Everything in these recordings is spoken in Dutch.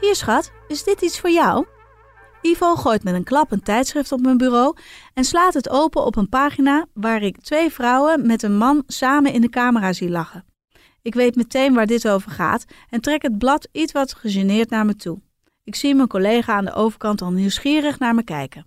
Hier schat, is dit iets voor jou? Ivo gooit met een klap een tijdschrift op mijn bureau en slaat het open op een pagina waar ik twee vrouwen met een man samen in de camera zie lachen. Ik weet meteen waar dit over gaat en trek het blad iets wat gegeneerd naar me toe. Ik zie mijn collega aan de overkant al nieuwsgierig naar me kijken.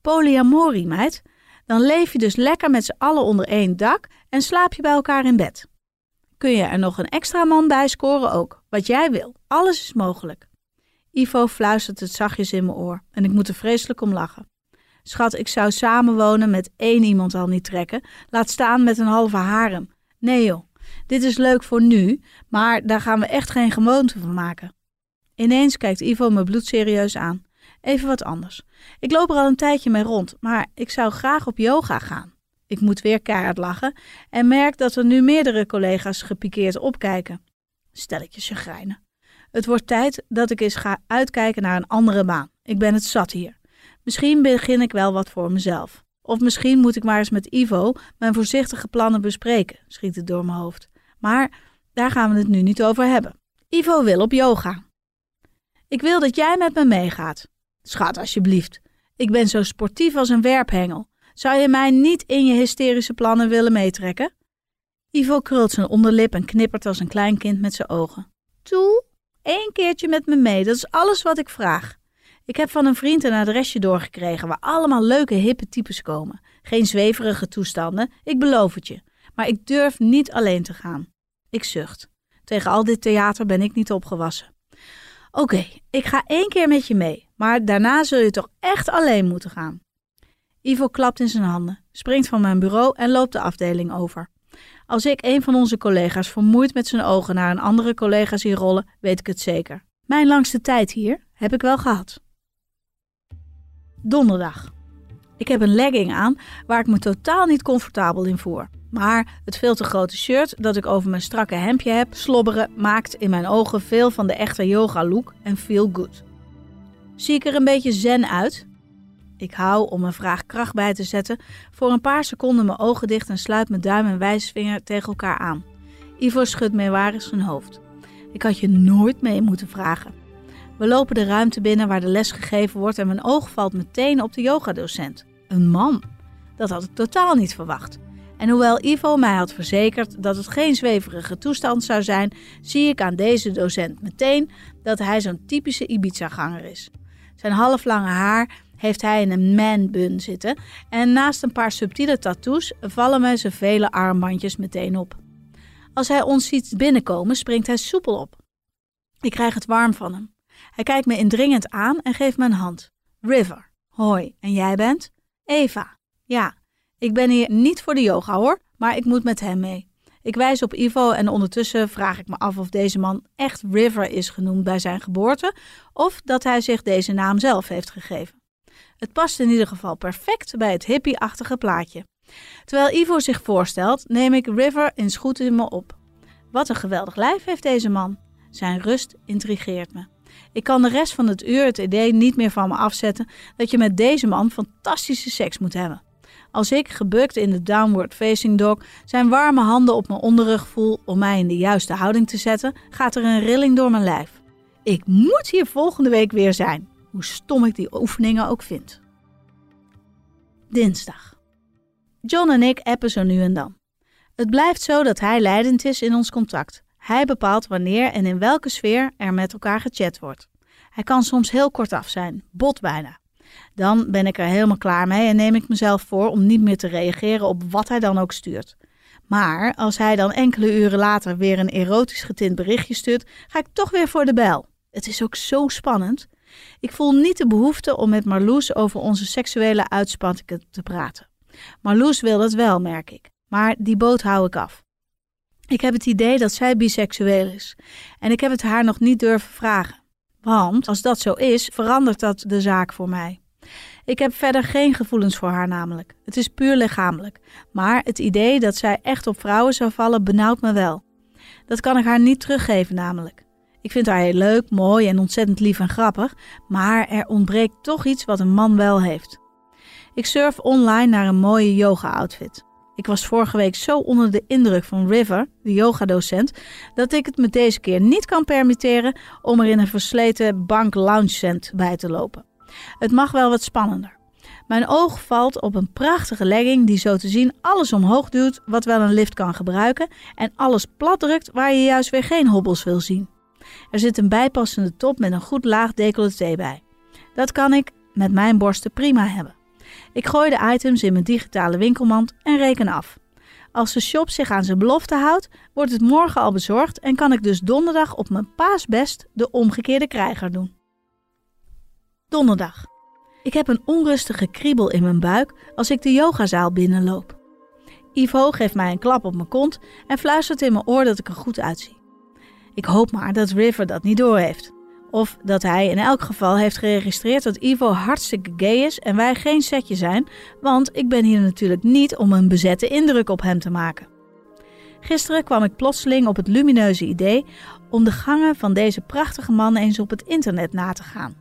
Polyamorie, meid. Dan leef je dus lekker met z'n allen onder één dak en slaap je bij elkaar in bed. Kun je er nog een extra man bij scoren ook, wat jij wil. Alles is mogelijk. Ivo fluistert het zachtjes in mijn oor en ik moet er vreselijk om lachen. Schat, ik zou samenwonen met één iemand al niet trekken, laat staan met een halve harem. Nee joh, dit is leuk voor nu, maar daar gaan we echt geen gewoonte van maken. Ineens kijkt Ivo me bloedserieus aan. Even wat anders. Ik loop er al een tijdje mee rond, maar ik zou graag op yoga gaan. Ik moet weer keihard lachen en merk dat er nu meerdere collega's gepikeerd opkijken. Stelletjes chagrijnen. Het wordt tijd dat ik eens ga uitkijken naar een andere baan. Ik ben het zat hier. Misschien begin ik wel wat voor mezelf. Of misschien moet ik maar eens met Ivo mijn voorzichtige plannen bespreken, schiet het door mijn hoofd. Maar daar gaan we het nu niet over hebben. Ivo wil op yoga. Ik wil dat jij met me meegaat. Schat, alsjeblieft. Ik ben zo sportief als een werphengel. Zou je mij niet in je hysterische plannen willen meetrekken? Ivo krult zijn onderlip en knippert als een klein kind met zijn ogen. Toe, één keertje met me mee, dat is alles wat ik vraag. Ik heb van een vriend een adresje doorgekregen waar allemaal leuke hippe types komen. Geen zweverige toestanden, ik beloof het je. Maar ik durf niet alleen te gaan. Ik zucht. Tegen al dit theater ben ik niet opgewassen. Oké, ik ga één keer met je mee, maar daarna zul je toch echt alleen moeten gaan. Ivo klapt in zijn handen, springt van mijn bureau en loopt de afdeling over. Als ik een van onze collega's vermoeid met zijn ogen naar een andere collega zie rollen, weet ik het zeker. Mijn langste tijd hier heb ik wel gehad. Donderdag. Ik heb een legging aan waar ik me totaal niet comfortabel in voel. Maar het veel te grote shirt dat ik over mijn strakke hemdje heb slobberen maakt in mijn ogen veel van de echte yoga look en feel good. Zie ik er een beetje zen uit? Ik hou, om een vraag kracht bij te zetten, voor een paar seconden mijn ogen dicht en sluit mijn duim en wijsvinger tegen elkaar aan. Ivo schudt meewarig zijn hoofd. Ik had je nooit mee moeten vragen. We lopen de ruimte binnen waar de les gegeven wordt en mijn oog valt meteen op de yogadocent. Een man. Dat had ik totaal niet verwacht. En hoewel Ivo mij had verzekerd dat het geen zweverige toestand zou zijn, zie ik aan deze docent meteen dat hij zo'n typische Ibiza-ganger is. Zijn halflange haar heeft hij in een man-bun zitten en naast een paar subtiele tattoos vallen me zijn vele armbandjes meteen op. Als hij ons ziet binnenkomen, springt hij soepel op. Ik krijg het warm van hem. Hij kijkt me indringend aan en geeft me een hand. River. Hoi, en jij bent? Eva. Ja, ik ben hier niet voor de yoga hoor, maar ik moet met hem mee. Ik wijs op Ivo en ondertussen vraag ik me af of deze man echt River is genoemd bij zijn geboorte of dat hij zich deze naam zelf heeft gegeven. Het past in ieder geval perfect bij het hippie-achtige plaatje. Terwijl Ivo zich voorstelt, neem ik River eens goed in me op. Wat een geweldig lijf heeft deze man. Zijn rust intrigeert me. Ik kan de rest van het uur het idee niet meer van me afzetten dat je met deze man fantastische seks moet hebben. Als ik, gebukt in de downward facing dog, zijn warme handen op mijn onderrug voel om mij in de juiste houding te zetten, gaat er een rilling door mijn lijf. Ik moet hier volgende week weer zijn, hoe stom ik die oefeningen ook vind. Dinsdag. John en ik appen zo nu en dan. Het blijft zo dat hij leidend is in ons contact. Hij bepaalt wanneer en in welke sfeer er met elkaar gechat wordt. Hij kan soms heel kortaf zijn, bot bijna. Dan ben ik er helemaal klaar mee en neem ik mezelf voor om niet meer te reageren op wat hij dan ook stuurt. Maar als hij dan enkele uren later weer een erotisch getint berichtje stuurt, ga ik toch weer voor de bel. Het is ook zo spannend. Ik voel niet de behoefte om met Marloes over onze seksuele uitspattingen te praten. Marloes wil dat wel, merk ik. Maar die boot hou ik af. Ik heb het idee dat zij biseksueel is. En ik heb het haar nog niet durven vragen. Want als dat zo is, verandert dat de zaak voor mij. Ik heb verder geen gevoelens voor haar namelijk. Het is puur lichamelijk. Maar het idee dat zij echt op vrouwen zou vallen benauwt me wel. Dat kan ik haar niet teruggeven namelijk. Ik vind haar heel leuk, mooi en ontzettend lief en grappig, maar er ontbreekt toch iets wat een man wel heeft. Ik surf online naar een mooie yoga-outfit. Ik was vorige week zo onder de indruk van River, de yogadocent, dat ik het me deze keer niet kan permitteren om er in een versleten bank lounge bij te lopen. Het mag wel wat spannender. Mijn oog valt op een prachtige legging die zo te zien alles omhoog duwt wat wel een lift kan gebruiken en alles plat drukt waar je juist weer geen hobbels wil zien. Er zit een bijpassende top met een goed laag decolleté bij. Dat kan ik met mijn borsten prima hebben. Ik gooi de items in mijn digitale winkelmand en reken af. Als de shop zich aan zijn belofte houdt, wordt het morgen al bezorgd en kan ik dus donderdag op mijn paasbest de omgekeerde krijger doen. Donderdag. Ik heb een onrustige kriebel in mijn buik als ik de yogazaal binnenloop. Ivo geeft mij een klap op mijn kont en fluistert in mijn oor dat ik er goed uitzie. Ik hoop maar dat River dat niet doorheeft. Of dat hij in elk geval heeft geregistreerd dat Ivo hartstikke gay is en wij geen setje zijn, want ik ben hier natuurlijk niet om een bezette indruk op hem te maken. Gisteren kwam ik plotseling op het lumineuze idee om de gangen van deze prachtige man eens op het internet na te gaan.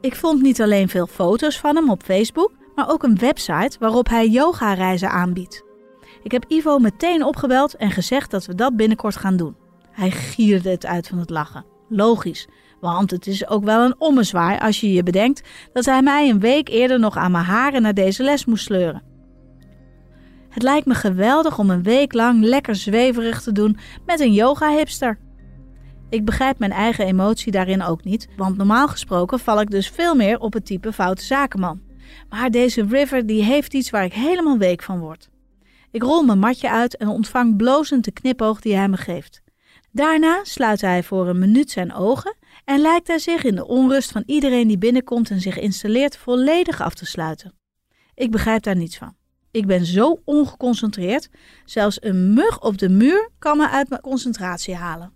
Ik vond niet alleen veel foto's van hem op Facebook, maar ook een website waarop hij yoga-reizen aanbiedt. Ik heb Ivo meteen opgebeld en gezegd dat we dat binnenkort gaan doen. Hij gierde het uit van het lachen. Logisch, want het is ook wel een ommezwaai als je je bedenkt dat hij mij een week eerder nog aan mijn haren naar deze les moest sleuren. Het lijkt me geweldig om een week lang lekker zweverig te doen met een yoga-hipster. Ik begrijp mijn eigen emotie daarin ook niet, want normaal gesproken val ik dus veel meer op het type foute zakenman. Maar deze River die heeft iets waar ik helemaal week van word. Ik rol mijn matje uit en ontvang blozend de knipoog die hij me geeft. Daarna sluit hij voor een minuut zijn ogen en lijkt hij zich in de onrust van iedereen die binnenkomt en zich installeert volledig af te sluiten. Ik begrijp daar niets van. Ik ben zo ongeconcentreerd, zelfs een mug op de muur kan me uit mijn concentratie halen.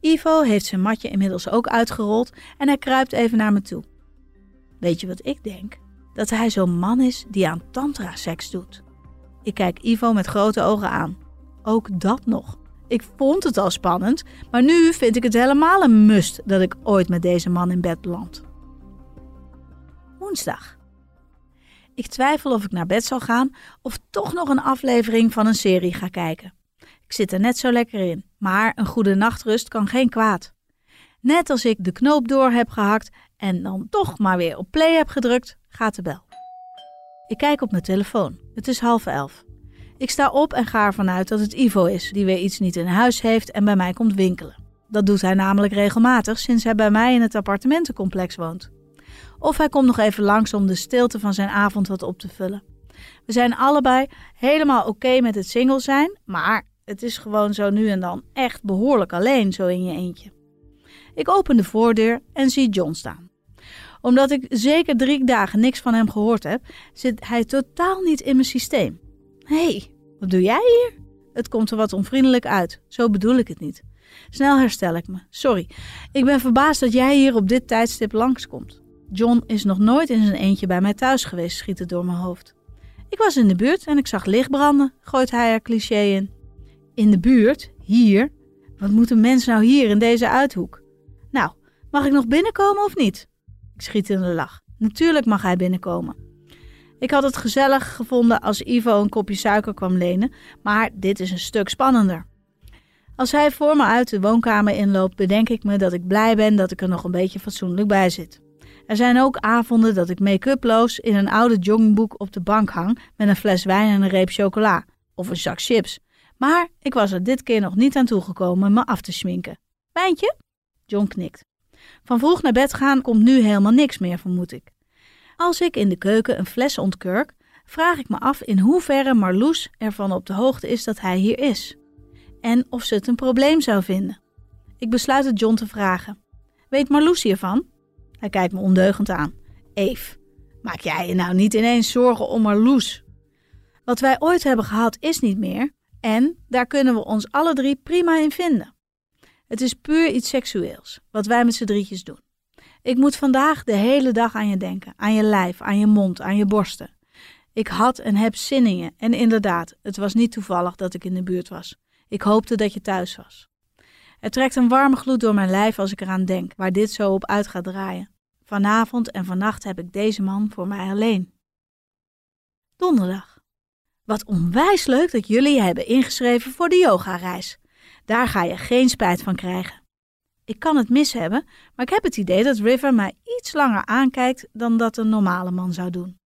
Ivo heeft zijn matje inmiddels ook uitgerold en hij kruipt even naar me toe. Weet je wat ik denk? Dat hij zo'n man is die aan tantra-seks doet. Ik kijk Ivo met grote ogen aan. Ook dat nog. Ik vond het al spannend, maar nu vind ik het helemaal een must dat ik ooit met deze man in bed beland. Woensdag. Ik twijfel of ik naar bed zal gaan of toch nog een aflevering van een serie ga kijken. Ik zit er net zo lekker in, maar een goede nachtrust kan geen kwaad. Net als ik de knoop door heb gehakt en dan toch maar weer op play heb gedrukt, gaat de bel. Ik kijk op mijn telefoon. Het is half elf. Ik sta op en ga ervan uit dat het Ivo is, die weer iets niet in huis heeft en bij mij komt winkelen. Dat doet hij namelijk regelmatig sinds hij bij mij in het appartementencomplex woont. Of hij komt nog even langs om de stilte van zijn avond wat op te vullen. We zijn allebei helemaal oké met het single zijn, maar het is gewoon zo nu en dan echt behoorlijk alleen zo in je eentje. Ik open de voordeur en zie John staan. Omdat ik zeker drie dagen niks van hem gehoord heb, zit hij totaal niet in mijn systeem. Hey, wat doe jij hier? Het komt er wat onvriendelijk uit. Zo bedoel ik het niet. Snel herstel ik me. Sorry. Ik ben verbaasd dat jij hier op dit tijdstip langskomt. John is nog nooit in zijn eentje bij mij thuis geweest, schiet het door mijn hoofd. Ik was in de buurt en ik zag licht branden, gooit hij er cliché in. In de buurt? Hier? Wat moet een mens nou hier in deze uithoek? Nou, mag ik nog binnenkomen of niet? Ik schiet in de lach. Natuurlijk mag hij binnenkomen. Ik had het gezellig gevonden als Ivo een kopje suiker kwam lenen, maar dit is een stuk spannender. Als hij voor me uit de woonkamer inloopt, bedenk ik me dat ik blij ben dat ik er nog een beetje fatsoenlijk bij zit. Er zijn ook avonden dat ik make-uploos in een oude joggingboek op de bank hang met een fles wijn en een reep chocola of een zak chips. Maar ik was er dit keer nog niet aan toegekomen me af te schminken. Wijntje? John knikt. Van vroeg naar bed gaan komt nu helemaal niks meer, vermoed ik. Als ik in de keuken een fles ontkurk, vraag ik me af in hoeverre Marloes ervan op de hoogte is dat hij hier is. En of ze het een probleem zou vinden. Ik besluit het John te vragen. Weet Marloes hiervan? Hij kijkt me ondeugend aan. Eve, maak jij je nou niet ineens zorgen om Marloes? Wat wij ooit hebben gehad is niet meer en daar kunnen we ons alle drie prima in vinden. Het is puur iets seksueels, wat wij met z'n drietjes doen. Ik moet vandaag de hele dag aan je denken, aan je lijf, aan je mond, aan je borsten. Ik had en heb zin in je en inderdaad, het was niet toevallig dat ik in de buurt was. Ik hoopte dat je thuis was. Er trekt een warme gloed door mijn lijf als ik eraan denk, waar dit zo op uit gaat draaien. Vanavond en vannacht heb ik deze man voor mij alleen. Donderdag. Wat onwijs leuk dat jullie je hebben ingeschreven voor de yogareis. Daar ga je geen spijt van krijgen. Ik kan het mis hebben, maar ik heb het idee dat River mij iets langer aankijkt dan dat een normale man zou doen.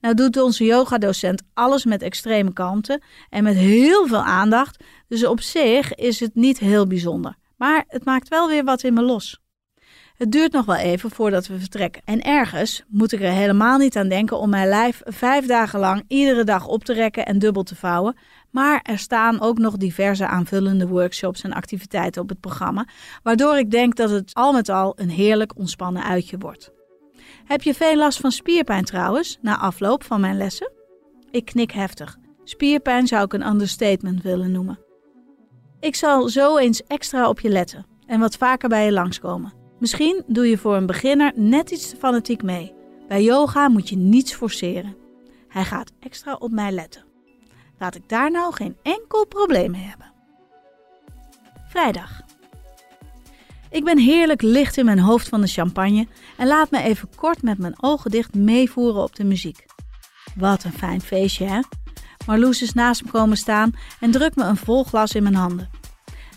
Nou doet onze yogadocent alles met extreme kanten en met heel veel aandacht, dus op zich is het niet heel bijzonder. Maar het maakt wel weer wat in me los. Het duurt nog wel even voordat we vertrekken. En ergens moet ik er helemaal niet aan denken om mijn lijf vijf dagen lang iedere dag op te rekken en dubbel te vouwen. Maar er staan ook nog diverse aanvullende workshops en activiteiten op het programma, waardoor ik denk dat het al met al een heerlijk ontspannen uitje wordt. Heb je veel last van spierpijn trouwens, na afloop van mijn lessen? Ik knik heftig. Spierpijn zou ik een understatement willen noemen. Ik zal zo eens extra op je letten en wat vaker bij je langskomen. Misschien doe je voor een beginner net iets te fanatiek mee. Bij yoga moet je niets forceren. Hij gaat extra op mij letten. Laat ik daar nou geen enkel probleem mee hebben. Vrijdag. Ik ben heerlijk licht in mijn hoofd van de champagne en laat me even kort met mijn ogen dicht meevoeren op de muziek. Wat een fijn feestje, hè? Marloes is naast me komen staan en drukt me een vol glas in mijn handen.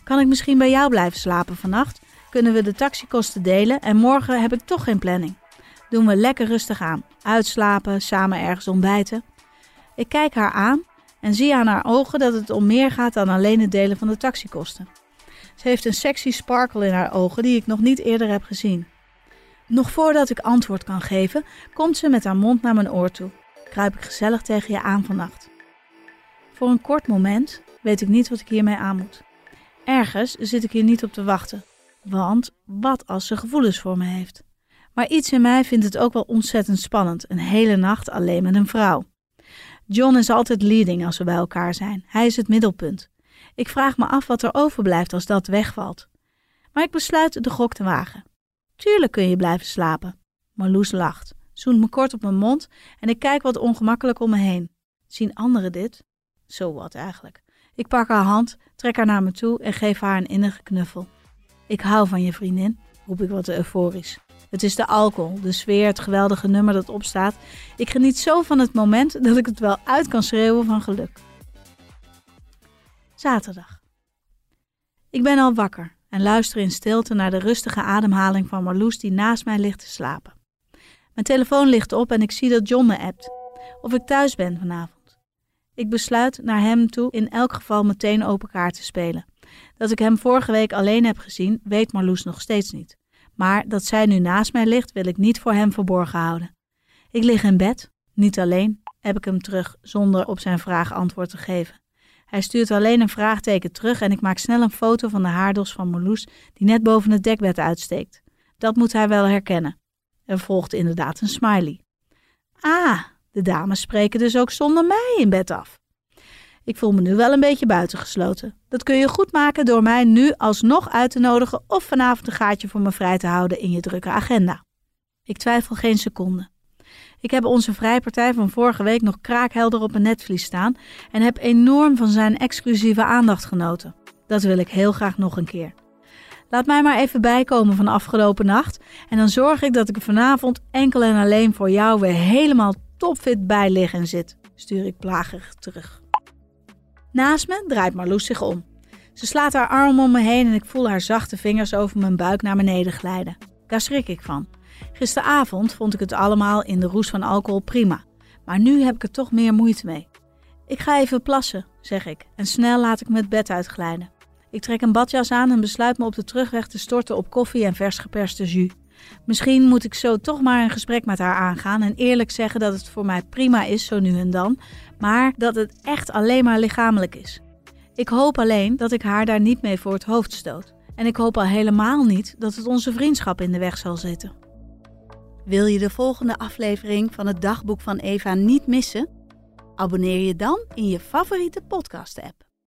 Kan ik misschien bij jou blijven slapen vannacht? Kunnen we de taxikosten delen en morgen heb ik toch geen planning. Doen we lekker rustig aan. Uitslapen, samen ergens ontbijten. Ik kijk haar aan en zie aan haar ogen dat het om meer gaat dan alleen het delen van de taxikosten. Ze heeft een sexy sparkle in haar ogen die ik nog niet eerder heb gezien. Nog voordat ik antwoord kan geven, komt ze met haar mond naar mijn oor toe. Kruip ik gezellig tegen je aan vannacht. Voor een kort moment weet ik niet wat ik hiermee aan moet. Ergens zit ik hier niet op te wachten, want wat als ze gevoelens voor me heeft? Maar iets in mij vindt het ook wel ontzettend spannend, een hele nacht alleen met een vrouw. John is altijd leading als we bij elkaar zijn. Hij is het middelpunt. Ik vraag me af wat er overblijft als dat wegvalt. Maar ik besluit de gok te wagen. Tuurlijk kun je blijven slapen. Marloes lacht, zoent me kort op mijn mond en ik kijk wat ongemakkelijk om me heen. Zien anderen dit? Zo wat eigenlijk. Ik pak haar hand, trek haar naar me toe en geef haar een innige knuffel. Ik hou van je vriendin, roep ik wat euforisch. Het is de alcohol, de sfeer, het geweldige nummer dat opstaat. Ik geniet zo van het moment dat ik het wel uit kan schreeuwen van geluk. Zaterdag. Ik ben al wakker en luister in stilte naar de rustige ademhaling van Marloes die naast mij ligt te slapen. Mijn telefoon ligt op en ik zie dat John me appt. Of ik thuis ben vanavond. Ik besluit naar hem toe in elk geval meteen open kaart te spelen. Dat ik hem vorige week alleen heb gezien, weet Marloes nog steeds niet. Maar dat zij nu naast mij ligt, wil ik niet voor hem verborgen houden. Ik lig in bed, niet alleen, heb ik hem terug zonder op zijn vraag antwoord te geven. Hij stuurt alleen een vraagteken terug en ik maak snel een foto van de haardos van Marloes die net boven het dekbed uitsteekt. Dat moet hij wel herkennen. Er volgt inderdaad een smiley. Ah, de dames spreken dus ook zonder mij in bed af. Ik voel me nu wel een beetje buitengesloten. Dat kun je goed maken door mij nu alsnog uit te nodigen of vanavond een gaatje voor me vrij te houden in je drukke agenda. Ik twijfel geen seconde. Ik heb onze vrijpartij van vorige week nog kraakhelder op een netvlies staan en heb enorm van zijn exclusieve aandacht genoten. Dat wil ik heel graag nog een keer. Laat mij maar even bijkomen van afgelopen nacht en dan zorg ik dat ik vanavond enkel en alleen voor jou weer helemaal topfit bij lig en zit, stuur ik plagerig terug. Naast me draait Marloes zich om. Ze slaat haar arm om me heen en ik voel haar zachte vingers over mijn buik naar beneden glijden. Daar schrik ik van. Gisteravond vond ik het allemaal in de roes van alcohol prima, maar nu heb ik er toch meer moeite mee. Ik ga even plassen, zeg ik, en snel laat ik me het bed uitglijden. Ik trek een badjas aan en besluit me op de terugweg te storten op koffie en vers geperste jus. Misschien moet ik zo toch maar een gesprek met haar aangaan en eerlijk zeggen dat het voor mij prima is, zo nu en dan, maar dat het echt alleen maar lichamelijk is. Ik hoop alleen dat ik haar daar niet mee voor het hoofd stoot. En ik hoop al helemaal niet dat het onze vriendschap in de weg zal zitten. Wil je de volgende aflevering van het dagboek van Eva niet missen? Abonneer je dan in je favoriete podcast-app.